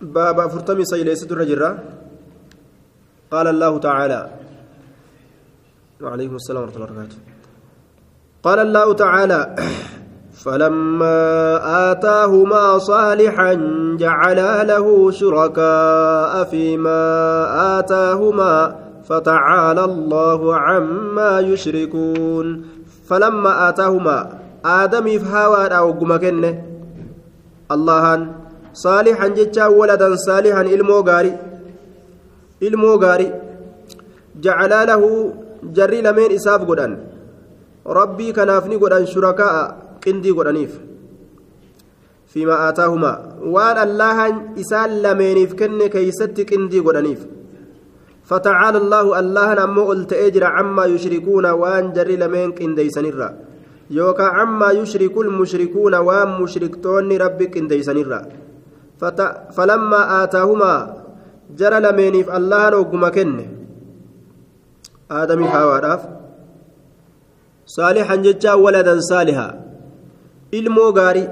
باب فرتمي سيليست الرجرة. قال الله تعالى وعليكم السلام ورحمة الله وبركاته. قال الله تعالى فلما آتاهما صالحا جعلا له شركاء فيما آتاهما فتعالى الله عما يشركون. فلما آتاهما آدم فهوى أو اللهان صالحا جتا ولدا صالحا إلمو غاري إلمو غاري جعلا له جري لمن إساف قدان ربي كنافني قدان شركاء qindii godhaniif. Fiima aataahumaa waan allahan isaan lameeniif kenne keeysatti qindii godhaniif. فتعالى الله الله نمو التأجر عما يشركون وان جري لمن كنديسنرا يوكا عما يشرك المشركون وان مشركتون ربك كنديسنرا فت... فلما آتاهما جرى لمنيف الله نوكما كن آدم حواراف صالحا جتا ولدا صالحا gaarii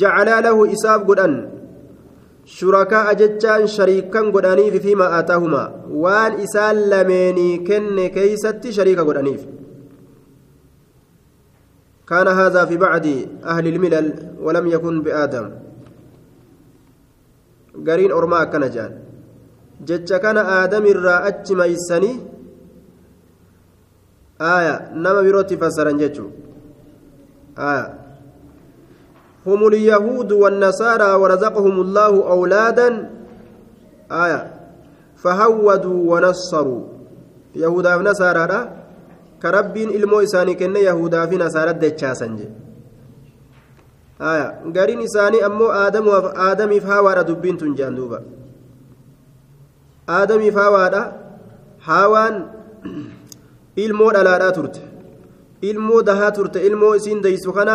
jacalaa lahu isaaf godhan shurakaa jechaan shariikan godhaniif fiima aataahumaa waan isaan lameenii kenne keeysatti shariika godhaniif كان هذا في بعد أهل الملل ولم يكن بآدم قرين أرما كان جان جتش كان آدم الرأت ميسني آية نما بروتي فسرن جتشو آه. هم اليهود والنصارى ورزقهم الله أولادا آية فهودوا ونصروا يهودا ونصارى كربين إلمو إساني كن يهودا في نصارى دجاسن قرين إساني أمو آدم آدم فهوارا دبين تنجان دوبا آدم فهوارا هاوان إلمو دلالا ترته ilmoo dahaa turte ilmoo isiin daysu kana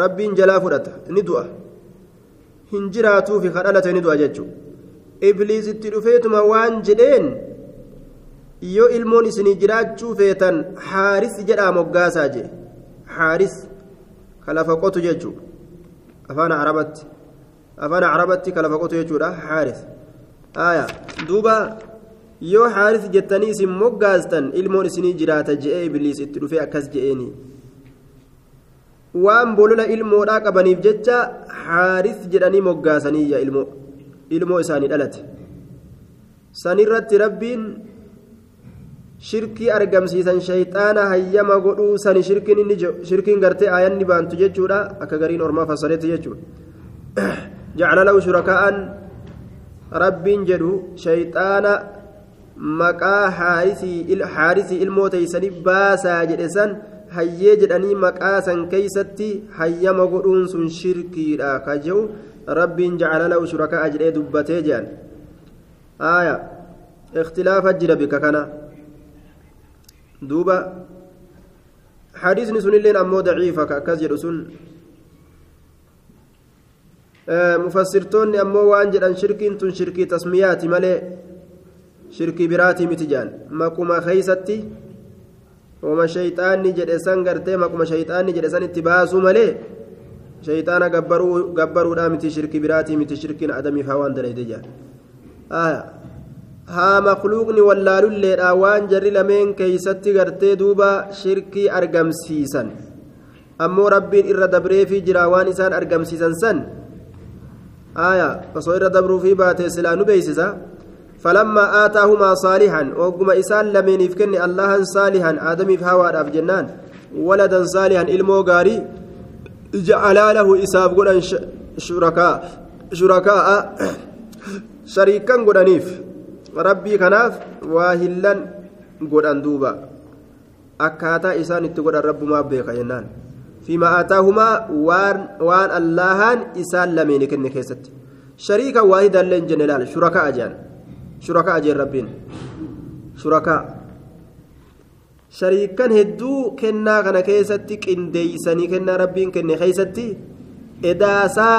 rabbiin jalaa fudhata ni du'a hin jiraatuufi ka dhalate ni du'a jechuudha ibliisitti dhufeetuma waan jedheen yoo ilmoon isinii jiraachuu feetan haaris jedhaa moggaasaa jee haaris ka lafa qotu jechuudha afaan arabatti afaan arabatti ka lafa qotu jechuudha haaris duuba. yoo haaris jettanii isin moggaastan ilmoon isinii jiraata je'ee ibliis itti dhufee akkas je'eeni waan bolola ilmoodhaa qabaniif jecha haaris jedhanii moggaasaniyya ilmoo ilmoo isaanii dhalate sanirratti rabbiin shirkii argamsiisan shayxaana hayyama godhuu sani shirkiin inni shirkiin gartee aayanni baantu jechuudha akka gariin ormaa fassareetti jechuudha jacala lahu shurakaa'an rabbiin jedhu shayxaana maqaa haarisii ilmoo teeysanii baasaa jedhe san hayyee jedhanii maqaa san keeysatti hayyama godhuun sun shirkiidha ka jehu rabbiin jacala lahu shuraka'a jedhee dubbatee jedhan aya ikhtilaafa jira bika kana duuba hadiisni sunilleen ammoo daciifa ka akkas jedhu sun mufassirtoonni ammoo waan jedhan shirkiin tun shirkii tasmiyaati malee shirkii biraatii miti jaan maquma keeysatti wama shayxaanni jedhe san gartee maquma shayxaanni jedhe san itti baasuu malee shayxaana gabbaruudhaa miti shirkii biraatii miti shirkiin adamiif haa waan dalayde jaan haa makluuqni wallaalulleedha waan jarri lameen keeysatti gartee duuba shirkii argamsiisan ammoo rabbiin irra dabreefii jira waan isaan argamsiisan san aya osoo irra dabruufii baate silaa nu beeysisa فلما آتاهما صالحا وقم إسان لمن يفكن الله صالحا آدم فهوى جنان ولدا صالحا إلمو غاري جعل له قران شركاء شركاء شريكا قرانيف ربي كناف واهلا قران دوبا akkaataa isaan itti godhan rabbumaa beeka jennaan fiima aataahumaa waan waan allahaan isaan lameeni kenne keessatti shariika waahidallee hin jenne laal shurakaa ajaan shurakaa ajeen rabbiin shurakaa shariikan hedduu kennaa kana keessatti qindeeysanii kennaa rabbiin kenne keessatti edaasaa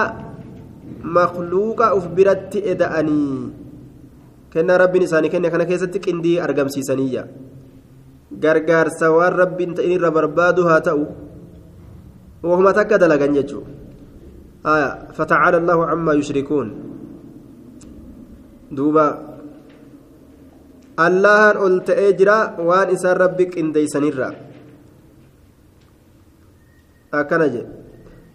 makluuqa uf biratti eda'anii kennaa rabbiin isaanii kenne kana keessatti qindii argamsiisaniyya gargaarsa waan rabbiin ta'in irra barbaadu haa ta'u wahuma takka dalagan jechuudha آية فتعالى الله عما يشركون دوبا allahan ol ta'ee jira waan isaan rabbi qindeeysanirra akkana jedhe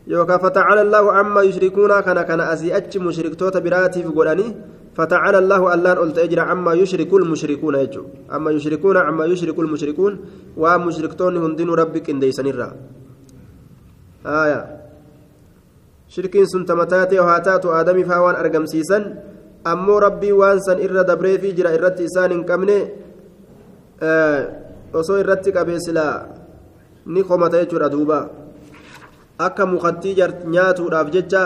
yookaan fatacala allahu amma yushrikuuna kana kana asii achi mushriktoota biraatiif godhanii فتعالى الله ألان قلت أجرى عما يشرك المشركون يجو عما يشركون عما يشرك المشركون ومشركتون هندين ربك إن ديسن الرا آية شركين سنتمتاتي وهاتات آدمي فاوان أرقم سيسن ammoo rabbii waan san irra dabreefii jira irratti isaan hin qabne osoo irratti qabee silaa ni komata jechuudha duuba akka mukattii nyaatuudhaaf jecha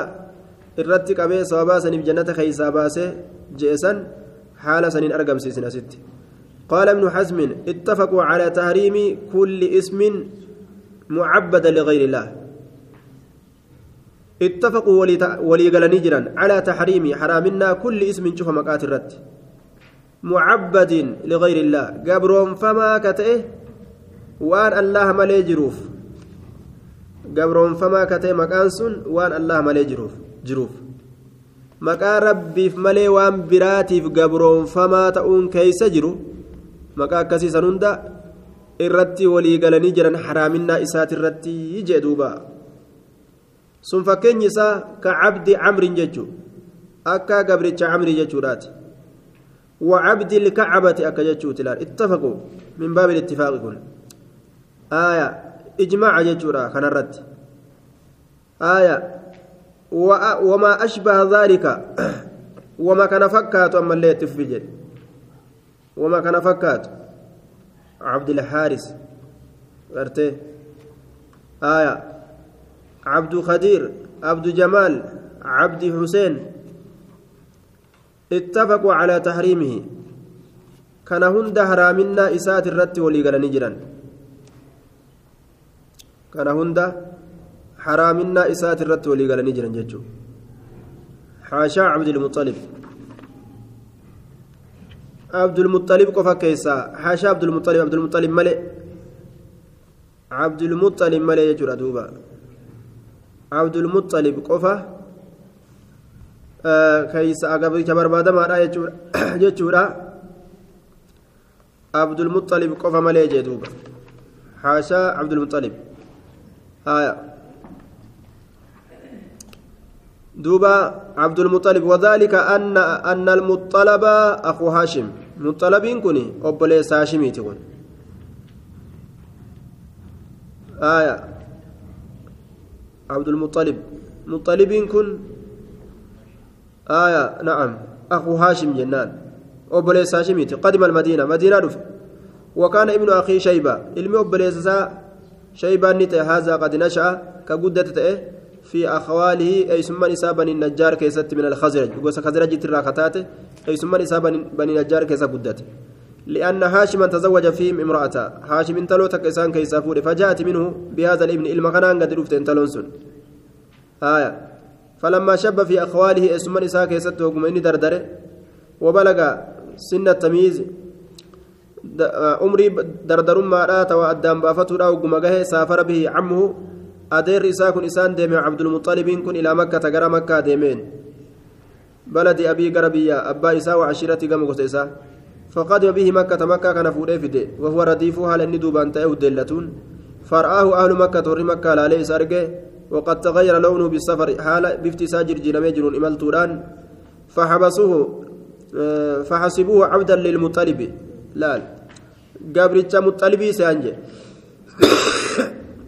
irratti qabee sababaa saniif jannata keeysaa baasee je'esan haala saniin argamsiisin asitti قال ابن حزم اتفقوا على تحريم كل اسم معبد لغير الله. اتفقوا ولي قالني جرا على تحريم حرامنا كل اسم شوف مقات الرد معبد لغير الله. قبرهم فما كتئه؟ وان الله ملي جروف. قبرهم فما كتئه مكان سن؟ وان الله ملي جروف جروف. maqaa rabbiif malee waan biraatiif gabroonfamaa ta'uun keeysa jiru maqaa akkasiisan hunda irratti walii galanii jiran haraaminaa isaati irratti jee duuba sun fakkeenyi isaa ka cabdi camrin jechuu akka gabricha camrii jechuudhaati وعبد الكعبة أكجتشوت الآن اتفقوا من باب الاتفاق كن آية إجماع جتشورا خنرت آية وما أشبه ذلك. وما كان فكات أما اللي تفجر وما كان فكات. عبد الحارس غرته آية. عبد خدير. عبد جمال. عبد حسين. اتفقوا على تحريمه. كان هند حرامنا إسات الرت ولي نجرا كان هند حرامنا إسات الرت ولي نجرا ججو حاشا عبد المطلب عبد المطلب قفا كيسا حاشا عبد المطلب عبد المطلب ملئ عبد المطلب ملئ يجرى دوبا عبد المطلب قفا keeysa agabricha barbaadamaadha jechuudha abdulmuxalib qofa malee jee duuba. Haashaa abdulmuxalib haya دوبا عبد المطلب وذلك أن أن المطلب أخو هاشم. مطلبين كوني أبليس هاشمي تكون آية. عبد المطلب. مطلبين كن. آية. نعم. أخو هاشم جنان. أبليس هاشمي قدم المدينة. مدينة رف وكان ابن أخي شيبة. علمي أبليس شيبة نتي هذا قد نشأ. كقدة في أخواله أي ثم نساء بني النجار كيست من الخزرج. وقوس خزرج تراكتات أي ثم نساء بني النجار كيس قدت لأن هاشما تزوج فيهم امرأة. هاشم انتلو تكسان كيسافور فجاءت منه بهذا الابن المغنان قد رفت انتلونسون آية. فلما شب في أخواله ثم نساء كيست وقم إني دردره. وبلغ سن التمييز. عمري دردرما رأت وأدام بأفتو وقم سافر به عمه. Adeerri isaa kun isaan deeme cabdulmuxalibiin kun ilaa makkata gara makkaa deemeen. Baladi abii gara biyya abbaa isaa wacashirati gama gosa isaa. فقدم به مكة مكة كان فوري فيدي وهو رديف هل اني دوبان تأيه دلتون فرآه أهل مكة تور مكة لا ليس أرجع وقد تغير لونه بالسفر حال بفتي ساجر جنمي جنون إمال توران فحبسوه فحسبوه عبدا للمطلب لا قبرتش مطلبي سيانجي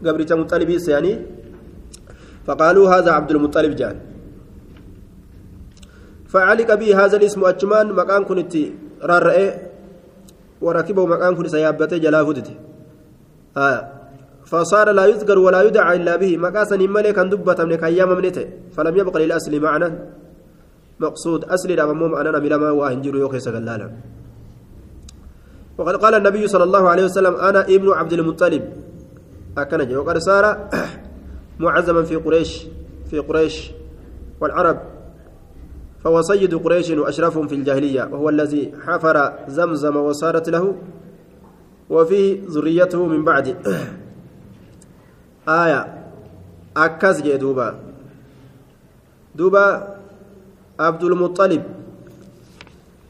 قبرتش مطلبي سياني فقالوا هذا عبد المطلب جان. فعلق به هذا الاسم أجمان مكان كنت رارئ وركبه مكان كنت سيابته جلا فدته آه. فصار لا يذكر ولا يدعى إلا به. مكاسا ملك أن دبت من كيام منته فلم يبق للأصل معنى. مقصود أصل الأمام أنا بلما وأهنجر يوكي سقلالا وقد قال النبي صلى الله عليه وسلم أنا ابن عبد المطلب أكنج وقد صار معزما في قريش في قريش والعرب. فهو سيد قريش وأشرفهم في الجاهلية وهو الذي حفر زمزم وصارت له وفيه ذريته من بعد. آية أكز جدوبا duuba abdulmuxalib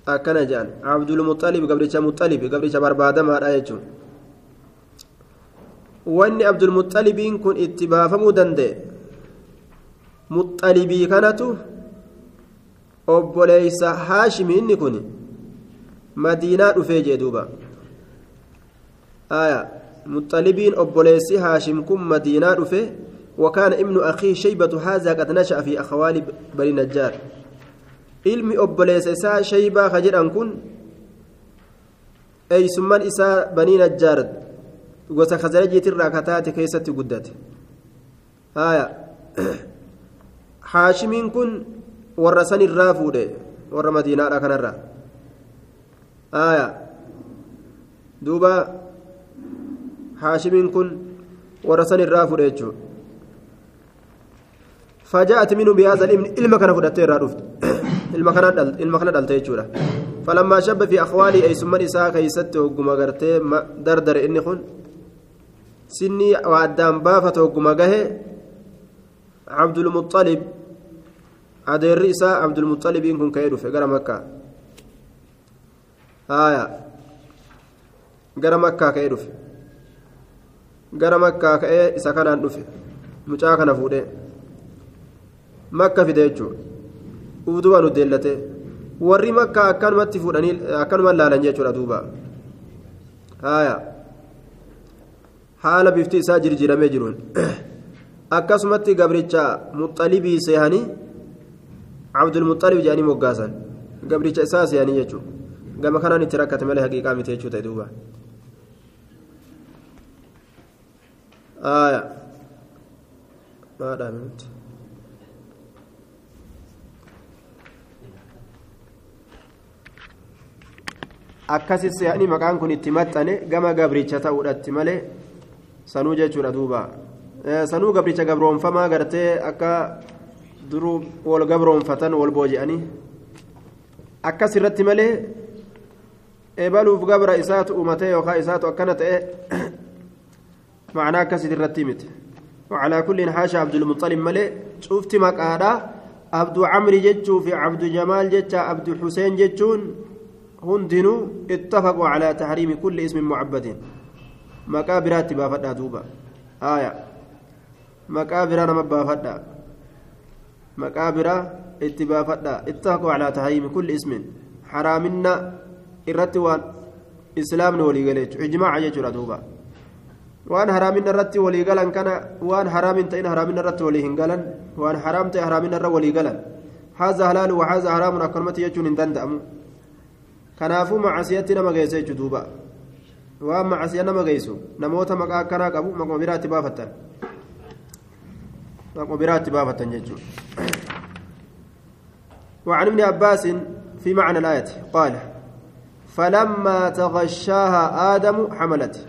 akkana jedhan abdulmuxalib gabricha muxalib gabricha barbaadamaadha jechuun wanni abdulmuxalibiin kun itti baafamuu danda'e muxalibii kanatu obboleeysa haashimi inni kun madiinaa dhufee jee duuba aya muxalibiin obboleessi haashim kun madiinaa dhufe وكان ابن أخيه شيبة هذا قد نشأ في أخوال بني نجار ilmi obboleessa isaa shaybaa ka jedhan kun eeysummaan isaa banii najjaar gosa khazarajiitirraa kataate keessatti guddate haya haashimiin kun warra san irraa fuudhe warra madiinaadha kanarraa haya duuba haashimiin kun warra san irraa fuudhe jechuudha فجاءت منه بهذا الابن علم كان فدته رادفت علم كان علم كان دلته يجورا فلما شب في اخوالي اي ثم نساء كيست وغما غرته دردر اني خن سني وادام بافت وغما غه عبد المطلب أدير رئيسا عبد المطلب إن كن كيدو في غير مكة آية غير مكة كيدو في غير مكة كأي إسا كان أندوفي مجا كان فوده makka fide jechuudha uduba nu deellate warri makka akkanumatti fuudhanii akkanuma laalan jechuudha duuba haaya haala bifti isaa jirjiramee jiruun akkasumatti gabricha muxalibii seehanii abdulmuxalib jedhanii moggaasan gabricha isaa seehanii jechuudha gama kanaan itti rakkate malee haqiiqaa miti jechuu ta'e duuba akkasis se'anii maqaan kun itti maxxane gama gabricha ta'uudhatti malee sanuu jechuudha duuba sanuu gabricha gabroonfamaa gartee akka duruu wal gabroonfatan wal booji'anii akkas irratti malee eebaluuf gabra isaatu uumatee yookaan isaatu akkana ta'e macnaa akkasitti irratti miti وعلى كل حاشا عبد المطلب ملئ شفت مقادا عبد عمرو جتشو في عبد جمال جتشا عبد حسين جتشون هندنوا اتفقوا على تحريم كل اسم معبد مقابرات بافدا دوبا آية مقابر أنا مبافدا مقابر اتبافدا اتفقوا على تحريم كل اسم حرامنا الرتوان إسلام ولي قالت إجماع يجرى دوبا waan haraamin irratti walii galan kana waan haraamin ta'in haraamin irratti walii hin galan waan haraam ta'e haraamin irra walii galan haza halaalu waxaaza haraamun akkanumatti jechuun hin danda'amu kanaafuu macasiyatti nama geessa jechuu duuba waan macasiya nama geessu namoota maqaa akkanaa qabu maquma biraatti baafattan maquma biraatti baafattan jechuudha. وعن ابن عباس في معنى الآية قال فلما تغشاها آدم حملته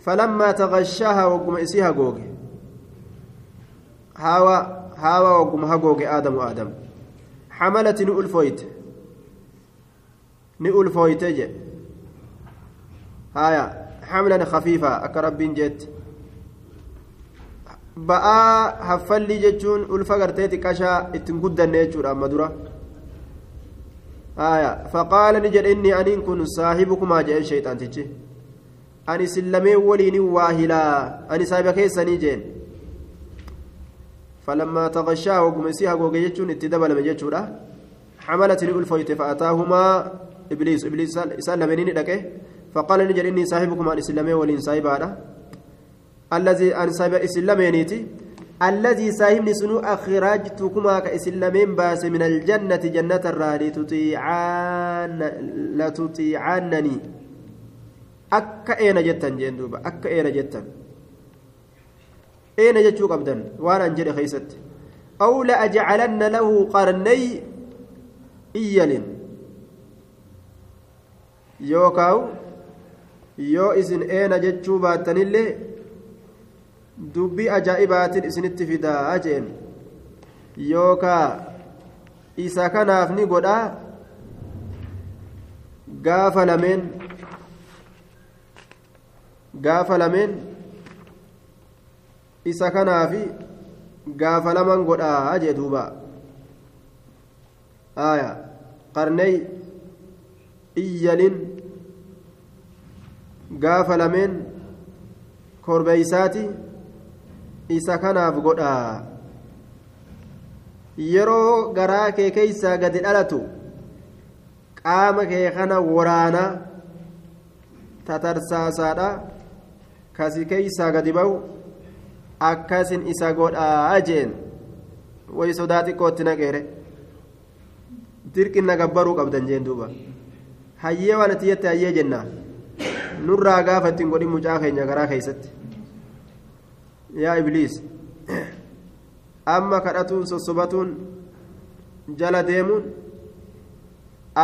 فلما تغشاها وقم إسيها قوقي هاوى هاوى وقم هقوقي آدم وآدم حملت نؤلفويت نؤلفويت جي هايا حملا خفيفة أكرب جت ba'aa haffalli jechuun ulfa gartee xiqqashaa ittiin guddanne jechuudha amma dura faqaala ni jedhe inni aniin kun saahibukumaa jedhen shayxaantichi ani sillamee waliin waahilaa ani saahiba keessanii jeen فلما تغشاه وقمسيها وقيتشون اتدبل من جتشورا حملت الألفويت فأتاهما إبليس إبليس سأل منين لك فقال نجر إني صاحبكم عن إسلامي ولين صاحب هذا. الذي أن صاحب إسلامينيتي الذي صاحبني سنو أخرجتكما كإسلامين باس من الجنة جنة الرادي تطيعان لا تطيعانني akka eena jettan jeen duuba akka eena jettan eena jechuu qabdan waan an jedhe keeysatti aw la ajcalanna lahu qarnay iyyalin yookaaw yoo isin eena jechuu baattanillee dubbii ajaa'ibaatiin isinitti fidaa jeen yookaa isa kanaaf ni godhaa gaafa lameen gaafa lameen isa kanaafi gaafa laman godhaa jee duuba aya qarney iyyalin gaafa lameen korbeeysaati isa kanaaf godhaa yeroo garaa kee keeysaa gadi dhalatu qaama kee kana waraanaa tatarsaasaadha kasi keeysaa gadi ba'u akkasin isa godhaa jeen way sodaa xiqqootti naqeere dirqinna gabbaruu qabdan jeen duuba hayyee waan ati jette hayyee jennaa nurraa gaafa ittiin godhin mucaa keenya garaa keeysatti yaa ibliis amma kadhatuun sossobatuun jala deemuun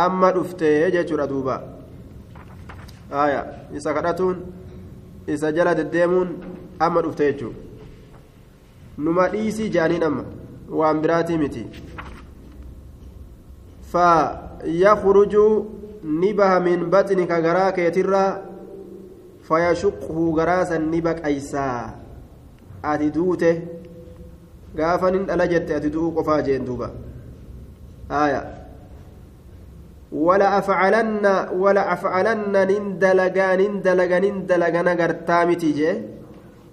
amma dhuftee jechuudha duuba aya isa kadhatuun isa jala deddeemuun amma dhufte jechuudha numa dhiisii jaaniin amma waan biraatii miti فيخرج نبه من بطنك غراك يترى فيشقه غراسا نبك أيسا. أتدوته غافن ألجت أتدوه قفا جين دوبا. آية. ولا أفعلن ولا أفعلن نندلغا نندلغا نندلغا نغرتامتي جي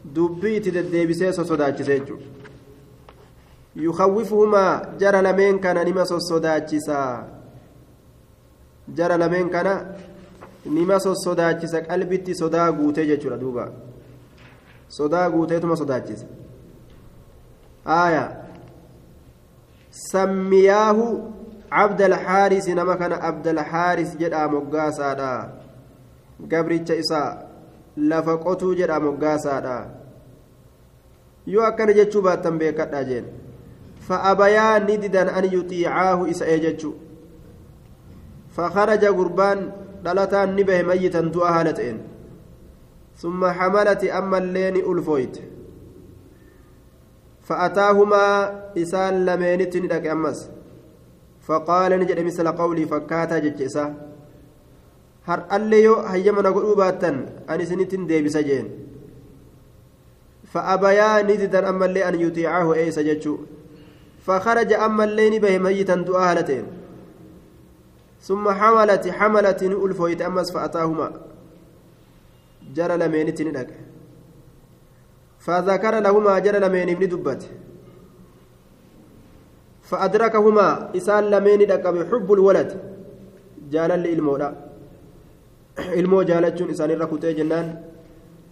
دبيتي دديبسي سوسوداچسي يخوفهما جرى لمن كان نما سوسوداچسا جرى لمن كان نما سوسوداچسا قلبتي صدا غوتي جچورا دوبا صدا غوتيتما صداچسا آية سمياه عبد الحارث نما كان عبد الحارث جدا مغاسادا gabricha isaa lafa qotuu jedha moggaasaadha yoo akkana jechuu baattan beekadha jeen fa'abayaa ni didan an yuxiicaahu isa ee jechuu فخرج قربان dhalataan ni bahe mayyitan du'a haala ta'een. Summa hamalati amma illeen ulfooyte. فأتاهما إسان لمينت ندك أمس فقال نجد مثل قولي فكاتا ججسا هر الليو هيما نقول باتا أن سنتين دي بسجين فأبيا نددا أما اللي أن يطيعه أي سججو فخرج أما اللين به ميتا دؤالتين ثم حملت حملت ألفويت أمس فأتاهما. جرى لمينت ندك فذكر لهما جرى لمين ابن دبت. فأدركهما إسان لمين دك بحب الولد. جال لإلمودا إلمو جالتشون إسان الركوتي جنان.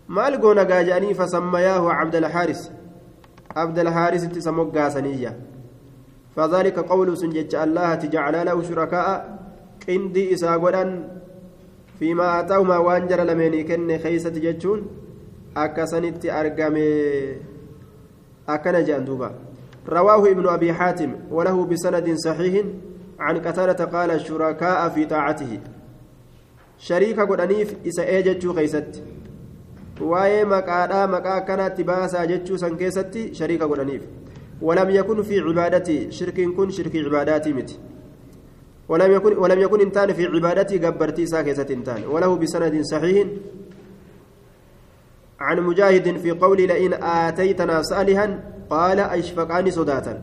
maal goona gaaja'anii fasammayaahu cabdalhaaris abdalhaaris itti isa moggaasaniyya فذلك قول سنجج الله تجعل له شركاء. قندي إسا قدن فيما آتاهما وانجر لمن كن خيسة ججون أكسنت أرقمي أكن جندوبا رواه ابن أبي حاتم وله بسند صحيح عن قتالة قال الشركاء في طاعته شريك قدنيف إسا إيجتشو خيست waa'ee maqaadhaa maqaa akkanaatti baasaa jechuu san keessatti shariika godhaniif. ولم يكن في عبادتي شرك كن شرك عباداتي مت ولم يكن ولم يكن انتان في عبادتي قبرتي ساكسة انتان وله بسند صحيح عن مجاهد في قول لئن آتيتنا صالحا قال أشفقاني صداتا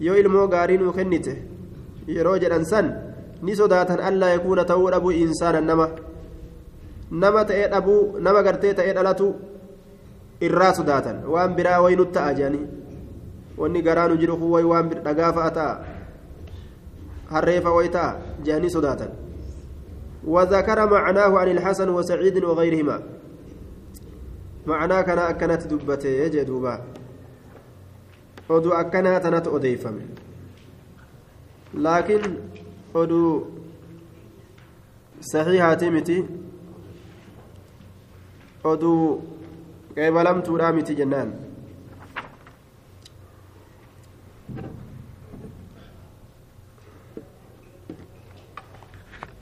يو kennite yeroo jedhan san ni sodaatan allaa yakuuna ta'uu dhabu insaana nama nama ta'ee dhabuu nama gartee ta'ee dhalatu irraa sodaatan waan biraa waynu ta'a jedhanii wanni garaanu jiru kun wayi waan هريفة ويتا جاني صداتا وذكر معناه عن الحسن وسعيد وغيرهما معناه كان أكنت دبته يجدوبا oduu akkanaa tanatu odeeffame laakiin oduu saxiihaati miti oduu qeebalamtuudhaa miti jennaan